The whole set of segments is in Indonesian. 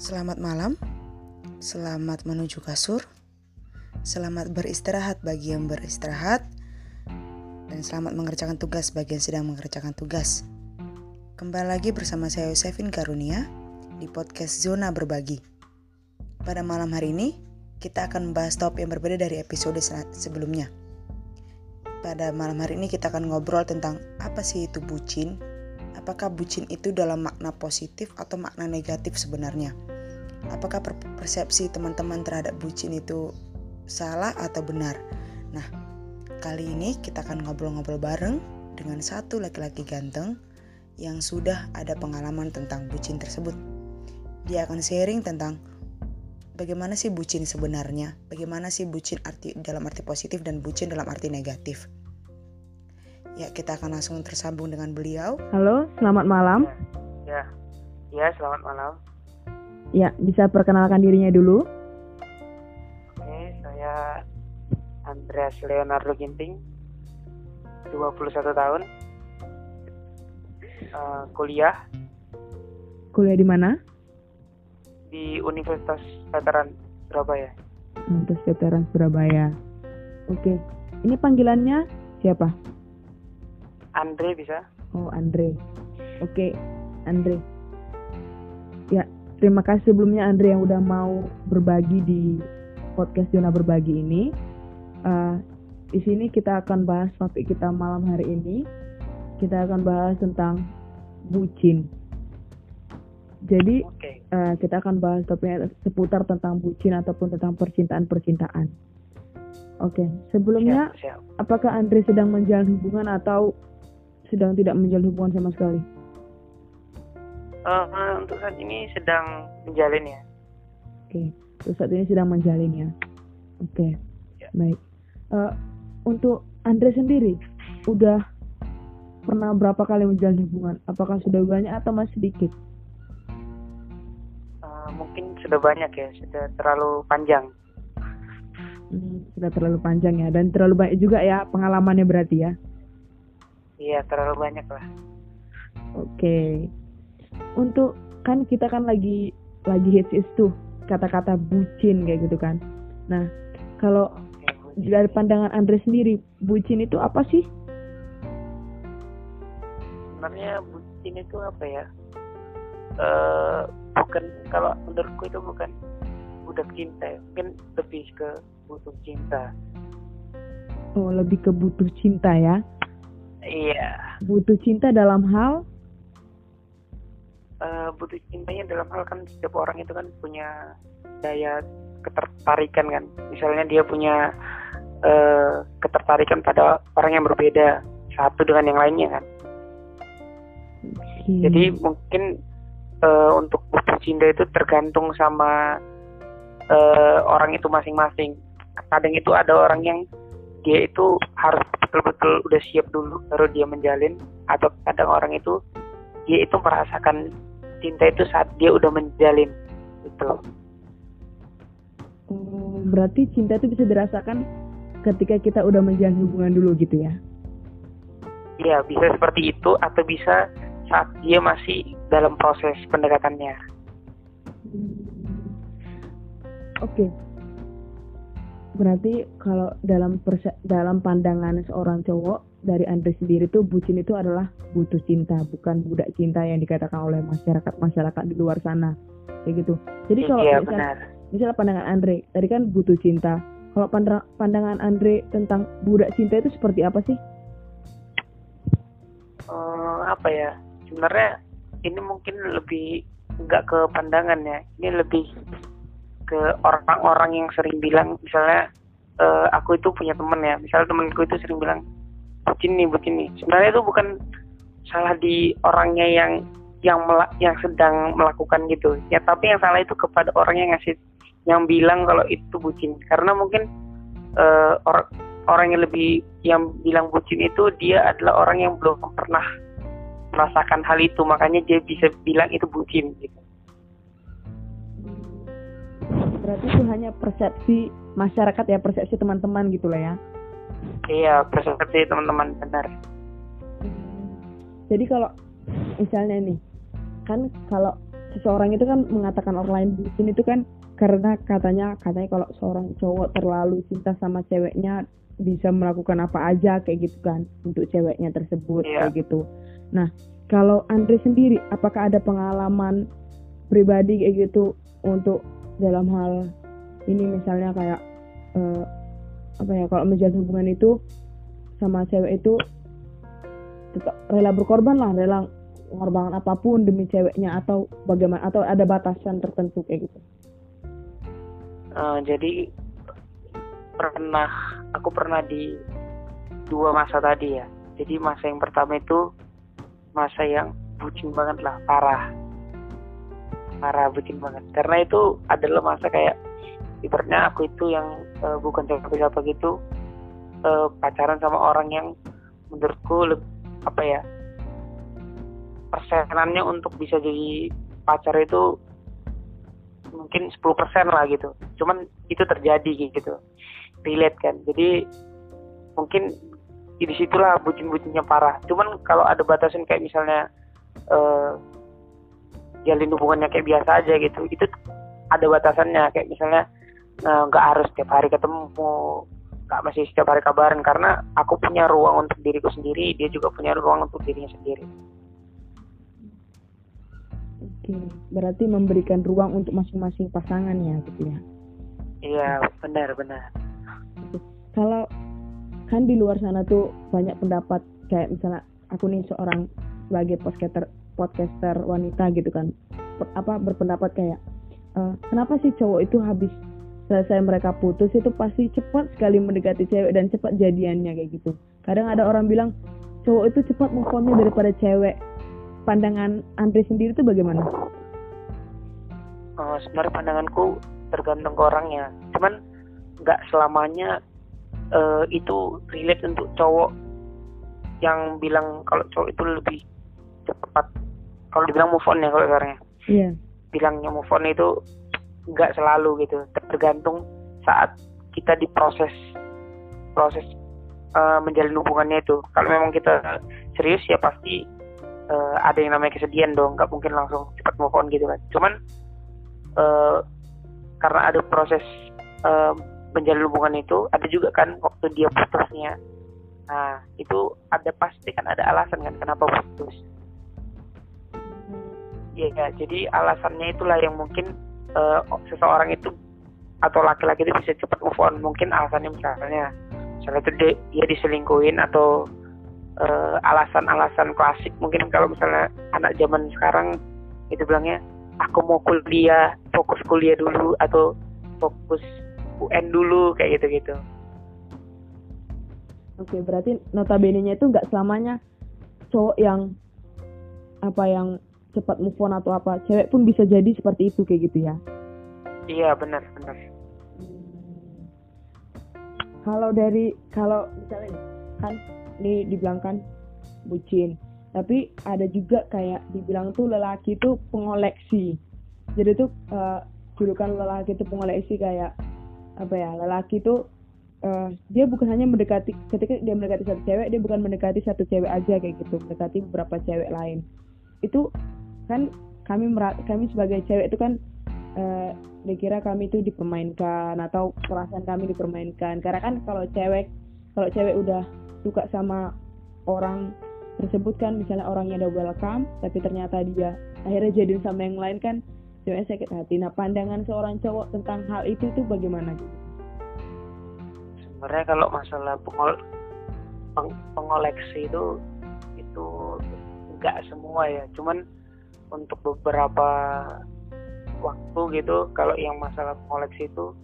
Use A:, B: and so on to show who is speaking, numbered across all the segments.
A: Selamat malam, selamat menuju kasur, selamat beristirahat bagi yang beristirahat, dan selamat mengerjakan tugas bagi yang sedang mengerjakan tugas. Kembali lagi bersama saya Yosefin Karunia di podcast Zona Berbagi. Pada malam hari ini, kita akan membahas topik yang berbeda dari episode sebelumnya. Pada malam hari ini kita akan ngobrol tentang apa sih itu bucin, apakah bucin itu dalam makna positif atau makna negatif sebenarnya apakah persepsi teman-teman terhadap bucin itu salah atau benar. Nah, kali ini kita akan ngobrol-ngobrol bareng dengan satu laki-laki ganteng yang sudah ada pengalaman tentang bucin tersebut. Dia akan sharing tentang bagaimana sih bucin sebenarnya, bagaimana sih bucin arti dalam arti positif dan bucin dalam arti negatif. Ya, kita akan langsung tersambung dengan beliau.
B: Halo, selamat malam.
C: Ya, ya selamat malam.
B: Ya, bisa perkenalkan dirinya dulu.
C: Oke, saya Andreas Leonardo Ginting, 21 tahun, uh, kuliah.
B: Kuliah di mana?
C: Di Universitas Veteran Surabaya.
B: Universitas Veteran Surabaya. Oke, ini panggilannya siapa?
C: Andre bisa?
B: Oh, Andre. Oke, Andre. Terima kasih sebelumnya Andre yang udah mau berbagi di podcast Zona Berbagi ini. Uh, di sini kita akan bahas topik kita malam hari ini. Kita akan bahas tentang bucin. Jadi okay. uh, kita akan bahas topiknya seputar tentang bucin ataupun tentang percintaan-percintaan. Oke, okay. sebelumnya siap, siap. apakah Andre sedang menjalin hubungan atau sedang tidak menjalin hubungan sama sekali?
C: Uh, untuk saat ini sedang menjalin ya.
B: Oke, okay. untuk saat ini sedang menjalin ya. Oke, okay. ya. baik. Uh, untuk Andre sendiri, udah pernah berapa kali menjalin hubungan? Apakah sudah banyak atau masih sedikit?
C: Uh, mungkin sudah banyak ya, sudah terlalu panjang.
B: Hmm, sudah terlalu panjang ya, dan terlalu banyak juga ya pengalamannya berarti ya?
C: Iya, terlalu banyak lah.
B: Oke. Okay untuk kan kita kan lagi lagi hits is tuh kata-kata bucin kayak gitu kan. Nah, kalau dari pandangan Andre sendiri, bucin itu apa sih?
C: Sebenarnya bucin itu apa ya? Uh, bukan kalau menurutku itu bukan budak cinta, ya. mungkin lebih ke butuh cinta.
B: Oh, lebih ke butuh cinta ya?
C: Iya.
B: Butuh cinta dalam hal
C: uh, butuh cintanya dalam hal kan setiap orang itu kan punya daya ketertarikan kan. Misalnya dia punya uh, ketertarikan pada orang yang berbeda satu dengan yang lainnya kan. Hmm. jadi mungkin uh, untuk butuh cinta itu tergantung sama uh, orang itu masing-masing. Kadang itu ada orang yang dia itu harus betul-betul udah siap dulu baru dia menjalin atau kadang orang itu dia itu merasakan cinta itu saat dia udah menjalin itu
B: hmm, berarti cinta itu bisa dirasakan ketika kita udah menjalin hubungan dulu gitu ya?
C: Iya bisa seperti itu atau bisa saat dia masih dalam proses pendekatannya.
B: Oke. Okay. berarti kalau dalam dalam pandangan seorang cowok dari Andre sendiri tuh bucin itu adalah butuh cinta, bukan budak cinta yang dikatakan oleh masyarakat masyarakat di luar sana, kayak gitu. Jadi kalau
C: iya,
B: misalnya, misalnya pandangan Andre, tadi kan butuh cinta. Kalau pandangan Andre tentang budak cinta itu seperti apa sih?
C: Uh, apa ya? Sebenarnya ini mungkin lebih nggak ke pandangan ya, ini lebih ke orang-orang yang sering bilang, misalnya uh, aku itu punya temen ya, misalnya temenku itu sering bilang bucin nih sebenarnya itu bukan salah di orangnya yang yang melak, yang sedang melakukan gitu. Ya tapi yang salah itu kepada orang yang ngasih yang bilang kalau itu bucin. Karena mungkin uh, orang orang yang lebih yang bilang bucin itu dia adalah orang yang belum pernah merasakan hal itu. Makanya dia bisa bilang itu bucin gitu.
B: Berarti itu hanya persepsi masyarakat ya persepsi teman-teman gitu lah ya
C: Iya, persepsi teman-teman benar.
B: Jadi kalau misalnya nih, kan kalau seseorang itu kan mengatakan orang lain bucin itu kan karena katanya katanya kalau seorang cowok terlalu cinta sama ceweknya bisa melakukan apa aja kayak gitu kan untuk ceweknya tersebut yeah. kayak gitu. Nah, kalau Andre sendiri apakah ada pengalaman pribadi kayak gitu untuk dalam hal ini misalnya kayak uh, apa ya kalau menjalin hubungan itu sama cewek itu tetap rela berkorban lah rela mengorbankan apa pun demi ceweknya atau bagaimana atau ada batasan tertentu kayak gitu.
C: Uh, jadi pernah aku pernah di dua masa tadi ya. Jadi masa yang pertama itu masa yang bucin banget lah parah. Parah bucin banget. Karena itu adalah masa kayak ibaratnya aku itu yang uh, bukan siapa-siapa gitu uh, pacaran sama orang yang menurutku lebih, apa ya persenannya untuk bisa jadi pacar itu mungkin 10% lah gitu. Cuman itu terjadi gitu relate kan. Jadi mungkin di situlah bucin-bucinnya parah. Cuman kalau ada batasan kayak misalnya uh, jalin hubungannya kayak biasa aja gitu itu ada batasannya. Kayak misalnya nggak uh, harus setiap hari ketemu nggak masih setiap hari kabaran karena aku punya ruang untuk diriku sendiri dia juga punya ruang untuk dirinya sendiri.
B: Oke berarti memberikan ruang untuk masing-masing pasangan ya gitu ya?
C: Iya benar benar.
B: Kalau kan di luar sana tuh banyak pendapat kayak misalnya aku nih seorang sebagai podcaster podcaster wanita gitu kan. Apa berpendapat kayak uh, kenapa sih cowok itu habis selesai mereka putus itu pasti cepat sekali mendekati cewek dan cepat jadiannya kayak gitu. Kadang ada orang bilang cowok itu cepat move daripada cewek. Pandangan Andre sendiri itu bagaimana?
C: Uh, sebenarnya pandanganku tergantung ke orangnya. Cuman nggak selamanya uh, itu relate untuk cowok yang bilang kalau cowok itu lebih cepat. Kalau dibilang move on ya kalau sekarang
B: Iya. Yeah.
C: Bilangnya move on itu nggak selalu gitu. Tergantung saat kita di proses proses uh, menjalin hubungannya itu. Kalau memang kita serius ya pasti uh, ada yang namanya kesedihan dong. Nggak mungkin langsung cepat move on gitu kan. Cuman uh, karena ada proses uh, menjalin hubungan itu ada juga kan waktu dia putusnya. Nah itu ada pasti kan ada alasan kan kenapa putus. Ya, ya jadi alasannya itulah yang mungkin uh, seseorang itu atau laki-laki itu bisa cepat move on. Mungkin alasannya misalnya misalnya itu dia, diselingkuhin atau uh, alasan-alasan klasik. Mungkin kalau misalnya anak zaman sekarang itu bilangnya aku mau kuliah fokus kuliah dulu atau fokus UN dulu kayak gitu-gitu.
B: Oke berarti notabene-nya itu nggak selamanya cowok yang apa yang cepat move on atau apa cewek pun bisa jadi seperti itu kayak gitu ya.
C: Iya benar benar.
B: Kalau dari kalau misalnya kan ini dibilang kan bucin. Tapi ada juga kayak dibilang tuh lelaki tuh pengoleksi. Jadi tuh uh, julukan lelaki itu pengoleksi kayak apa ya lelaki tuh uh, dia bukan hanya mendekati ketika dia mendekati satu cewek dia bukan mendekati satu cewek aja kayak gitu mendekati beberapa cewek lain. Itu kan kami kami sebagai cewek itu kan uh, dikira kami itu dipermainkan atau perasaan kami dipermainkan. Karena kan kalau cewek kalau cewek udah suka sama orang tersebut kan misalnya orangnya udah welcome tapi ternyata dia akhirnya jadi sama yang lain kan cewek sakit hati. Nah pandangan seorang cowok tentang hal itu tuh bagaimana?
C: Sebenarnya kalau masalah pengol peng pengoleksi itu itu enggak semua ya. Cuman untuk beberapa waktu gitu kalau yang masalah koleksi itu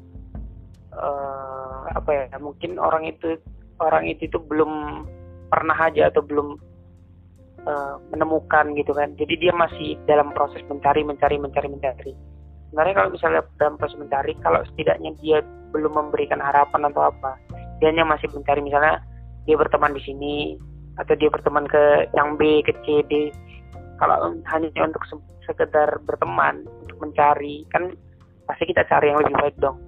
C: uh, apa ya mungkin orang itu orang itu itu belum pernah aja atau belum uh, menemukan gitu kan. Jadi dia masih dalam proses mencari mencari mencari mencari. Sebenarnya kalau misalnya dalam proses mencari kalau setidaknya dia belum memberikan harapan atau apa dia hanya masih mencari misalnya dia berteman di sini atau dia berteman ke yang B ke C D kalau hanya untuk sekedar berteman untuk mencari kan pasti kita cari yang lebih baik dong.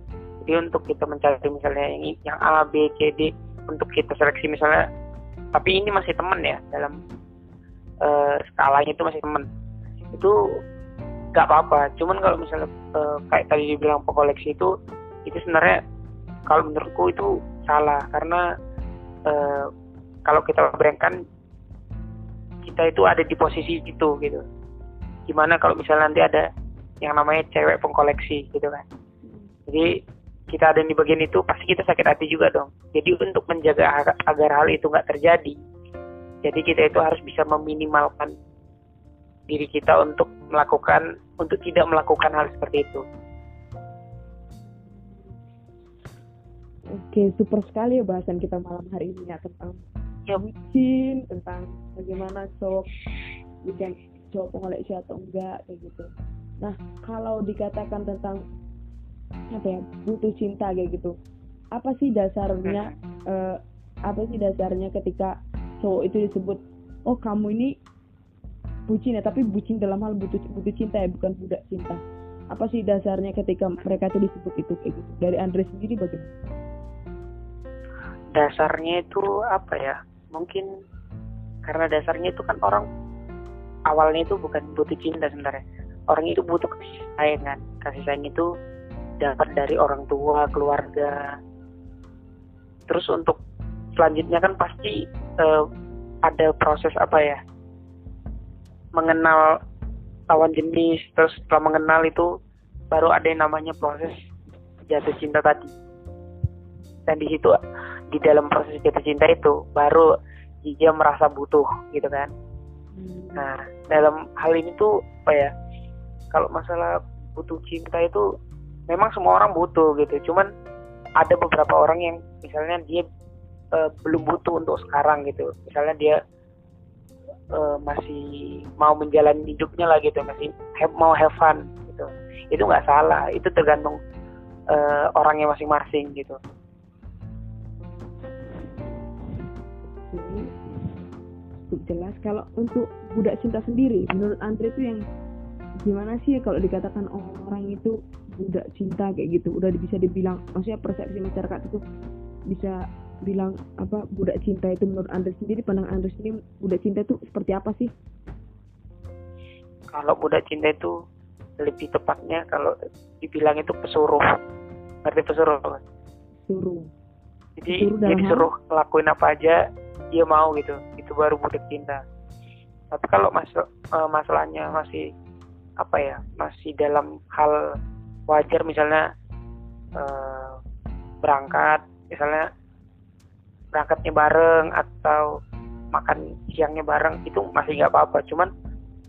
C: Jadi untuk kita mencari misalnya yang yang A B C D untuk kita seleksi misalnya tapi ini masih teman ya dalam uh, skalanya itu masih teman. Itu nggak apa-apa. Cuman kalau misalnya uh, kayak tadi dibilang pekoleksi itu itu sebenarnya kalau menurutku itu salah. Karena uh, kalau kita bayangkan kita itu ada di posisi itu gitu. Gimana kalau misalnya nanti ada yang namanya cewek pengkoleksi gitu kan. Jadi kita ada di bagian itu pasti kita sakit hati juga dong. Jadi untuk menjaga agar hal itu nggak terjadi jadi kita itu harus bisa meminimalkan diri kita untuk melakukan untuk tidak melakukan hal seperti itu.
B: Oke, super sekali ya bahasan kita malam hari ini ya tentang ya. bucin, tentang bagaimana cowok bukan cowok pengoleksi atau enggak kayak gitu. Nah, kalau dikatakan tentang apa ya butuh cinta kayak gitu, apa sih dasarnya? Uh, apa sih dasarnya ketika cowok itu disebut, oh kamu ini bucin ya tapi bucin dalam hal butuh butuh cinta ya bukan budak cinta apa sih dasarnya ketika mereka itu disebut itu kayak gitu dari Andre sendiri bagaimana
C: dasarnya itu apa ya mungkin karena dasarnya itu kan orang awalnya itu bukan butuh cinta sebenarnya orang itu butuh kasih sayang kan. Kasih sayang itu dapat dari orang tua keluarga. Terus untuk selanjutnya kan pasti uh, ada proses apa ya? Mengenal lawan jenis. Terus setelah mengenal itu baru ada yang namanya proses jatuh cinta tadi. Dan di situ di dalam proses jatuh cinta itu baru dia merasa butuh gitu kan. Hmm. nah dalam hal ini tuh apa ya kalau masalah butuh cinta itu memang semua orang butuh gitu. Cuman ada beberapa orang yang misalnya dia uh, belum butuh untuk sekarang gitu. Misalnya dia uh, masih mau menjalani hidupnya lah gitu. Masih have, mau have fun gitu. Itu nggak salah. Itu tergantung uh, orangnya masing-masing gitu
B: cukup jelas. Kalau untuk budak cinta sendiri menurut Andre itu yang gimana sih kalau dikatakan orang itu budak cinta kayak gitu? Udah bisa dibilang maksudnya persepsi masyarakat itu bisa bilang apa budak cinta itu menurut anda sendiri pandang anda sendiri budak cinta itu seperti apa sih?
C: Kalau budak cinta itu lebih tepatnya kalau dibilang itu pesuruh. Ngerti pesuruh kan
B: suruh
C: jadi pesuruh dia disuruh lakuin apa aja dia mau gitu. Itu baru budak cinta. Tapi kalau masuk uh, masalahnya masih apa ya masih dalam hal wajar misalnya uh, berangkat misalnya berangkatnya bareng atau makan siangnya bareng itu masih nggak apa-apa. Cuman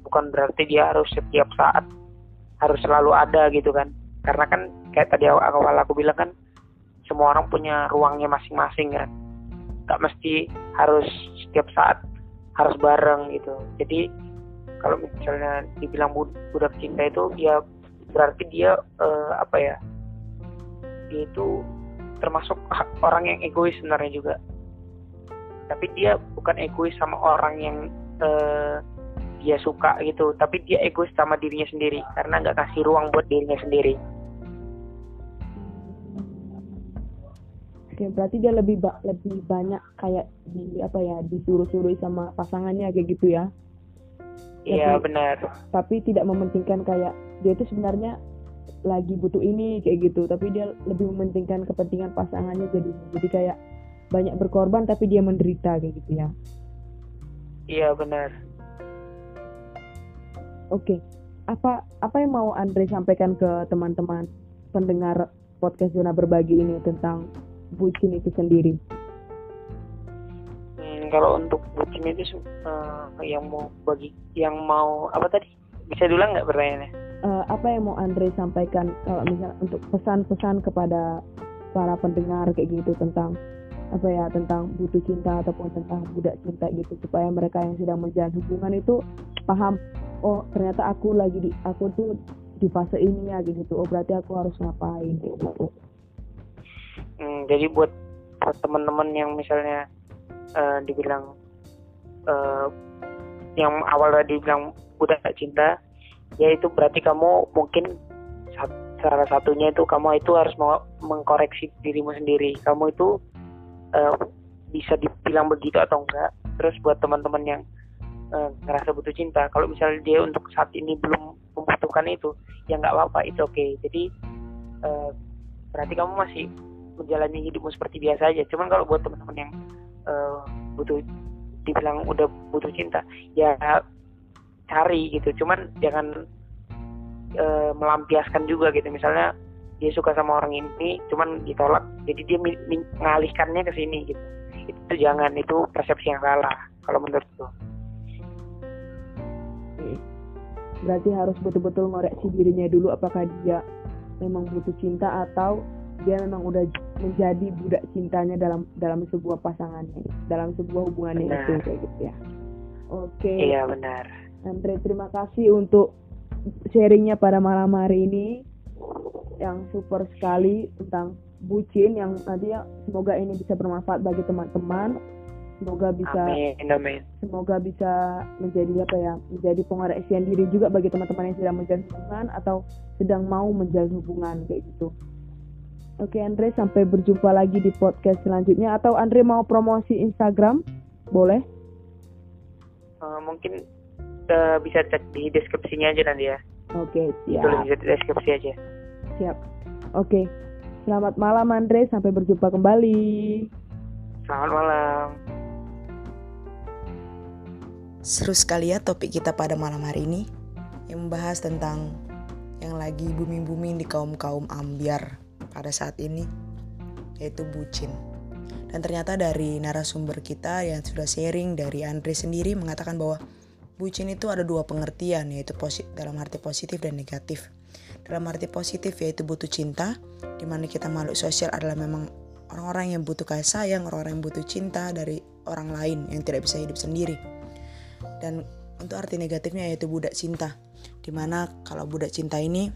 C: bukan berarti dia harus setiap saat harus selalu ada gitu kan. Karena kan kayak tadi awal aku bilang kan semua orang punya ruangnya masing-masing kan. Nggak mesti harus setiap saat harus bareng gitu. Jadi kalau misalnya dibilang budak cinta itu ya berarti dia uh, apa ya dia itu termasuk orang yang egois sebenarnya juga. Tapi dia bukan egois sama orang yang uh, dia suka gitu. Tapi dia egois sama dirinya sendiri karena nggak kasih ruang buat dirinya sendiri
B: Oke, berarti dia lebih ba lebih banyak kayak di apa ya disuruh-suruh sama pasangannya kayak gitu ya?
C: Iya benar.
B: Tapi tidak mementingkan kayak dia itu sebenarnya lagi butuh ini kayak gitu tapi dia lebih mementingkan kepentingan pasangannya jadi jadi kayak banyak berkorban tapi dia menderita kayak gitu ya
C: iya benar
B: oke apa apa yang mau Andre sampaikan ke teman-teman pendengar podcast zona berbagi ini tentang bucin itu sendiri?
C: Hmm, kalau untuk bucin itu uh, yang mau bagi yang mau apa tadi? Bisa dulu nggak pertanyaannya?
B: Uh, apa yang mau Andre sampaikan kalau misalnya untuk pesan-pesan kepada para pendengar kayak gitu tentang apa ya tentang butuh cinta ataupun tentang budak cinta gitu supaya mereka yang sedang menjalin hubungan itu paham oh ternyata aku lagi di aku tuh di fase ini ya gitu oh berarti aku harus ngapain gitu
C: hmm, jadi buat, teman-teman yang misalnya uh, dibilang uh, yang awal tadi bilang budak cinta ya itu berarti kamu mungkin salah satunya itu kamu itu harus mengkoreksi dirimu sendiri kamu itu uh, bisa dibilang begitu atau enggak terus buat teman-teman yang uh, butuh cinta kalau misalnya dia untuk saat ini belum membutuh menjatuhkan itu ya nggak apa-apa itu oke okay. jadi uh, berarti kamu masih menjalani hidupmu seperti biasa aja. Cuman kalau buat teman-teman yang uh, butuh dibilang udah butuh cinta ya cari gitu. Cuman jangan uh, melampiaskan juga gitu. Misalnya dia suka sama orang ini cuman ditolak jadi dia mengalihkannya ke sini gitu. Itu jangan itu persepsi yang salah kalau menurutku.
B: Berarti harus betul-betul ngoreksi dirinya dulu apakah dia memang butuh cinta atau dia memang udah menjadi budak cintanya dalam dalam sebuah pasangannya dalam sebuah hubungannya benar. itu kayak gitu ya oke okay.
C: iya benar
B: Andre terima kasih untuk sharingnya pada malam hari ini yang super sekali tentang bucin yang nanti ya semoga ini bisa bermanfaat bagi teman-teman semoga bisa
C: amin, amin.
B: semoga bisa menjadi apa ya menjadi pengoreksian diri juga bagi teman-teman yang sedang menjalin hubungan atau sedang mau menjalin hubungan kayak gitu oke Andre sampai berjumpa lagi di podcast selanjutnya. Atau Andre mau promosi Instagram? Boleh?
C: Uh, mungkin uh, bisa cek di deskripsinya aja nanti ya.
B: Oke siap.
C: Tulis di deskripsi aja.
B: Siap. Oke. Selamat malam Andre. Sampai berjumpa kembali.
C: Selamat malam.
A: Seru sekali ya topik kita pada malam hari ini yang membahas tentang yang lagi booming-booming di kaum-kaum ambiar pada saat ini yaitu bucin. Dan ternyata dari narasumber kita yang sudah sharing dari Andre sendiri mengatakan bahwa bucin itu ada dua pengertian yaitu dalam arti positif dan negatif. Dalam arti positif yaitu butuh cinta, di mana kita makhluk sosial adalah memang orang-orang yang butuh kasih sayang, orang-orang yang butuh cinta dari orang lain yang tidak bisa hidup sendiri dan untuk arti negatifnya yaitu budak cinta di mana kalau budak cinta ini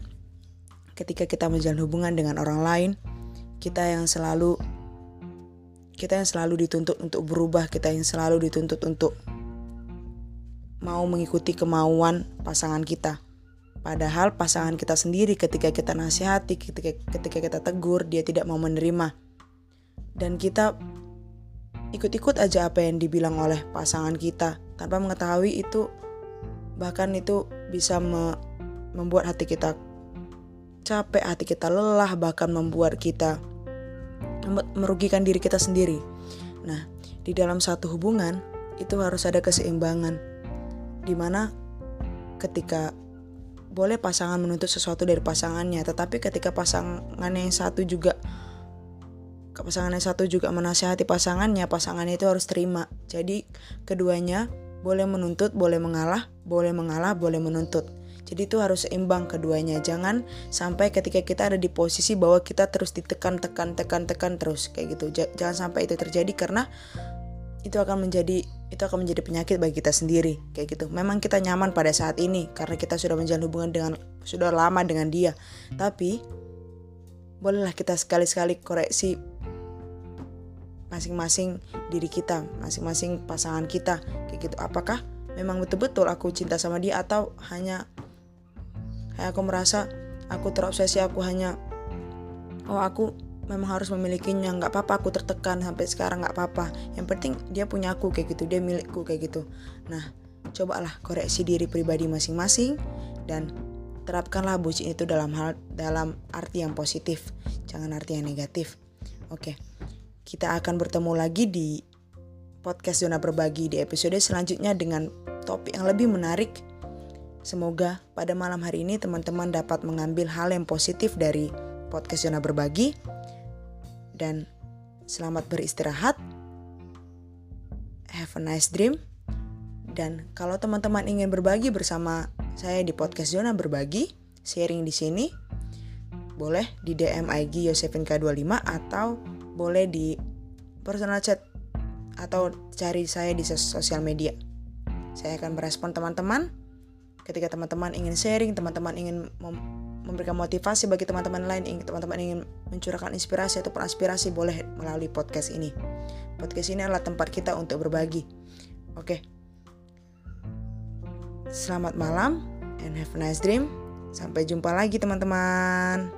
A: ketika kita menjalin hubungan dengan orang lain kita yang selalu kita yang selalu dituntut untuk berubah kita yang selalu dituntut untuk mau mengikuti kemauan pasangan kita. Padahal pasangan kita sendiri ketika kita nasihati ketika ketika kita tegur dia tidak mau menerima. Dan kita ikut-ikut aja apa yang dibilang oleh pasangan kita. Tanpa mengetahui itu bahkan itu bisa me membuat hati kita capek, hati kita lelah, bahkan membuat kita merugikan diri kita sendiri. Nah, di dalam satu hubungan itu harus ada keseimbangan di mana ketika boleh pasangan menuntut sesuatu dari pasangannya, tetapi ketika pasangan yang satu juga pasangan yang satu juga menasihati pasangannya, pasangannya itu harus terima. Jadi keduanya boleh menuntut, boleh mengalah, boleh mengalah, boleh menuntut. Jadi itu harus seimbang keduanya. Jangan sampai ketika kita ada di posisi bahwa kita terus ditekan, tekan, tekan, tekan terus kayak gitu. Jangan sampai itu terjadi karena itu akan menjadi itu akan menjadi penyakit bagi kita sendiri kayak gitu. Memang kita nyaman pada saat ini karena kita sudah menjalin hubungan dengan sudah lama dengan dia. Tapi bolehlah kita sekali-sekali koreksi masing-masing diri kita, masing-masing pasangan kita kayak gitu. Apakah memang betul-betul aku cinta sama dia atau hanya kayak aku merasa aku terobsesi aku hanya oh aku memang harus memilikinya. Nggak apa-apa aku tertekan sampai sekarang nggak apa-apa. Yang penting dia punya aku kayak gitu. Dia milikku kayak gitu. Nah cobalah koreksi diri pribadi masing-masing dan terapkanlah bucin itu dalam hal dalam arti yang positif. Jangan arti yang negatif. Oke kita akan bertemu lagi di podcast Zona Berbagi di episode selanjutnya dengan topik yang lebih menarik. Semoga pada malam hari ini teman-teman dapat mengambil hal yang positif dari podcast Zona Berbagi. Dan selamat beristirahat. Have a nice dream. Dan kalau teman-teman ingin berbagi bersama saya di podcast Zona Berbagi, sharing di sini, boleh di DM IG Yosefin25 atau boleh di personal chat atau cari saya di sosial media. Saya akan merespon teman-teman. Ketika teman-teman ingin sharing, teman-teman ingin memberikan motivasi bagi teman-teman lain, teman-teman ingin mencurahkan inspirasi ataupun aspirasi, boleh melalui podcast ini. Podcast ini adalah tempat kita untuk berbagi. Oke. Selamat malam and have a nice dream. Sampai jumpa lagi teman-teman.